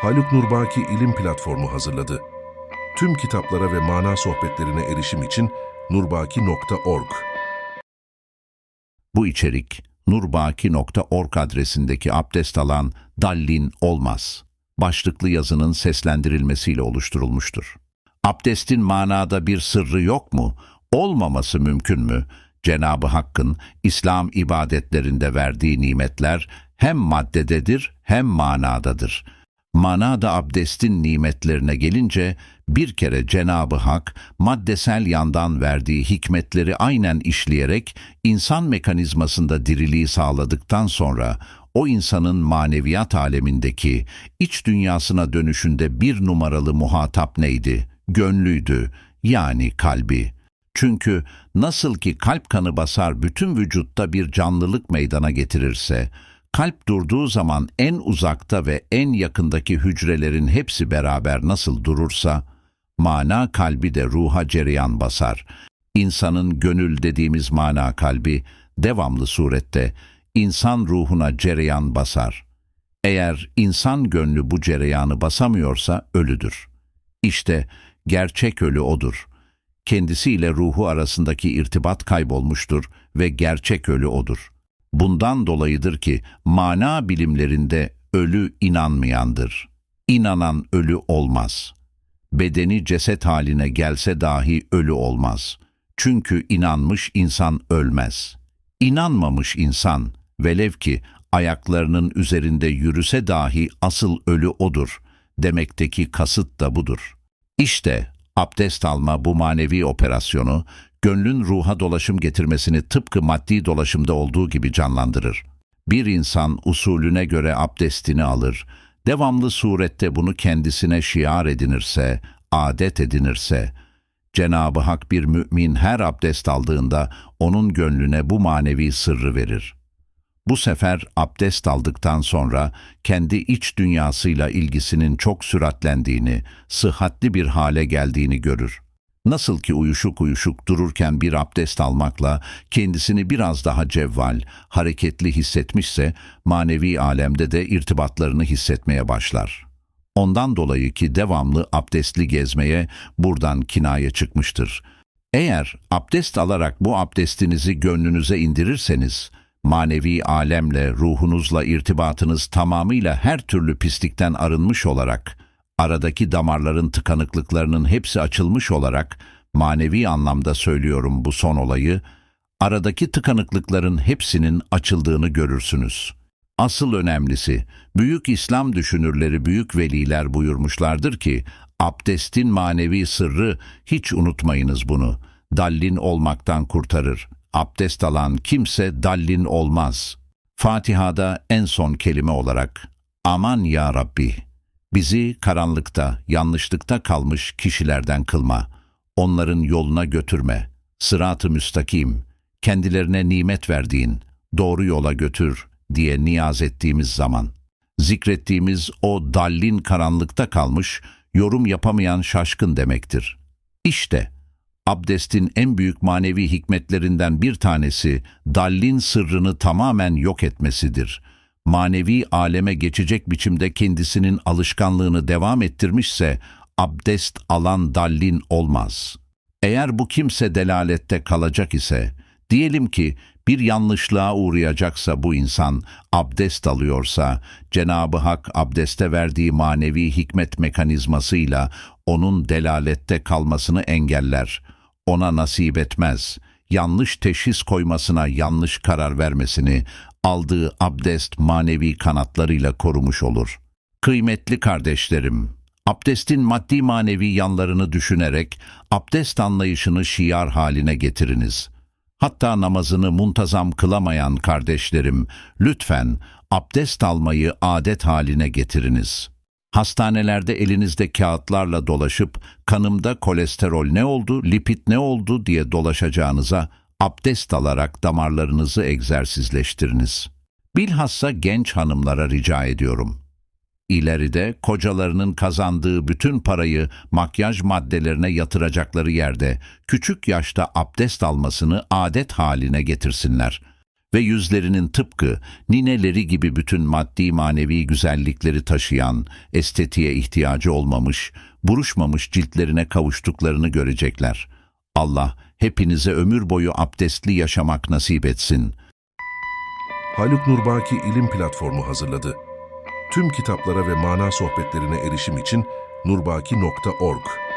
Haluk Nurbaki İlim Platformu hazırladı. Tüm kitaplara ve mana sohbetlerine erişim için nurbaki.org. Bu içerik nurbaki.org adresindeki abdest alan Dallin olmaz. Başlıklı yazının seslendirilmesiyle oluşturulmuştur. Abdestin manada bir sırrı yok mu? Olmaması mümkün mü? Cenabı Hakk'ın İslam ibadetlerinde verdiği nimetler hem maddededir hem manadadır. Manada abdestin nimetlerine gelince bir kere Cenabı Hak maddesel yandan verdiği hikmetleri aynen işleyerek insan mekanizmasında diriliği sağladıktan sonra o insanın maneviyat alemindeki iç dünyasına dönüşünde bir numaralı muhatap neydi? Gönlüydü yani kalbi. Çünkü nasıl ki kalp kanı basar bütün vücutta bir canlılık meydana getirirse, kalp durduğu zaman en uzakta ve en yakındaki hücrelerin hepsi beraber nasıl durursa, mana kalbi de ruha cereyan basar. İnsanın gönül dediğimiz mana kalbi, devamlı surette insan ruhuna cereyan basar. Eğer insan gönlü bu cereyanı basamıyorsa ölüdür. İşte gerçek ölü odur. Kendisiyle ruhu arasındaki irtibat kaybolmuştur ve gerçek ölü odur. Bundan dolayıdır ki mana bilimlerinde ölü inanmayandır. İnanan ölü olmaz. Bedeni ceset haline gelse dahi ölü olmaz. Çünkü inanmış insan ölmez. İnanmamış insan, velev ki ayaklarının üzerinde yürüse dahi asıl ölü odur. Demekteki kasıt da budur. İşte abdest alma bu manevi operasyonu, gönlün ruha dolaşım getirmesini tıpkı maddi dolaşımda olduğu gibi canlandırır. Bir insan usulüne göre abdestini alır, devamlı surette bunu kendisine şiar edinirse, adet edinirse, Cenab-ı Hak bir mümin her abdest aldığında onun gönlüne bu manevi sırrı verir. Bu sefer abdest aldıktan sonra kendi iç dünyasıyla ilgisinin çok süratlendiğini, sıhhatli bir hale geldiğini görür. Nasıl ki uyuşuk uyuşuk dururken bir abdest almakla kendisini biraz daha cevval, hareketli hissetmişse manevi alemde de irtibatlarını hissetmeye başlar. Ondan dolayı ki devamlı abdestli gezmeye buradan kinaye çıkmıştır. Eğer abdest alarak bu abdestinizi gönlünüze indirirseniz, manevi alemle, ruhunuzla irtibatınız tamamıyla her türlü pislikten arınmış olarak, aradaki damarların tıkanıklıklarının hepsi açılmış olarak, manevi anlamda söylüyorum bu son olayı, aradaki tıkanıklıkların hepsinin açıldığını görürsünüz. Asıl önemlisi, büyük İslam düşünürleri, büyük veliler buyurmuşlardır ki, abdestin manevi sırrı, hiç unutmayınız bunu, dallin olmaktan kurtarır. Abdest alan kimse dallin olmaz. Fatiha'da en son kelime olarak, aman ya Rabbi, bizi karanlıkta, yanlışlıkta kalmış kişilerden kılma, onların yoluna götürme, sırat-ı müstakim, kendilerine nimet verdiğin, doğru yola götür diye niyaz ettiğimiz zaman, zikrettiğimiz o dallin karanlıkta kalmış, yorum yapamayan şaşkın demektir. İşte, abdestin en büyük manevi hikmetlerinden bir tanesi, dallin sırrını tamamen yok etmesidir. Manevi aleme geçecek biçimde kendisinin alışkanlığını devam ettirmişse, abdest alan dallin olmaz. Eğer bu kimse delalette kalacak ise, diyelim ki bir yanlışlığa uğrayacaksa bu insan, abdest alıyorsa, Cenab-ı Hak abdeste verdiği manevi hikmet mekanizmasıyla onun delalette kalmasını engeller. Ona nasip etmez. Yanlış teşhis koymasına yanlış karar vermesini, aldığı abdest manevi kanatlarıyla korumuş olur. Kıymetli kardeşlerim, abdestin maddi manevi yanlarını düşünerek abdest anlayışını şiar haline getiriniz.'' Hatta namazını muntazam kılamayan kardeşlerim, lütfen abdest almayı adet haline getiriniz. Hastanelerde elinizde kağıtlarla dolaşıp kanımda kolesterol ne oldu, lipid ne oldu diye dolaşacağınıza abdest alarak damarlarınızı egzersizleştiriniz. Bilhassa genç hanımlara rica ediyorum. İleride kocalarının kazandığı bütün parayı makyaj maddelerine yatıracakları yerde küçük yaşta abdest almasını adet haline getirsinler. Ve yüzlerinin tıpkı nineleri gibi bütün maddi manevi güzellikleri taşıyan, estetiğe ihtiyacı olmamış, buruşmamış ciltlerine kavuştuklarını görecekler. Allah hepinize ömür boyu abdestli yaşamak nasip etsin. Haluk Nurbaki İlim Platformu hazırladı. Tüm kitaplara ve mana sohbetlerine erişim için nurbaki.org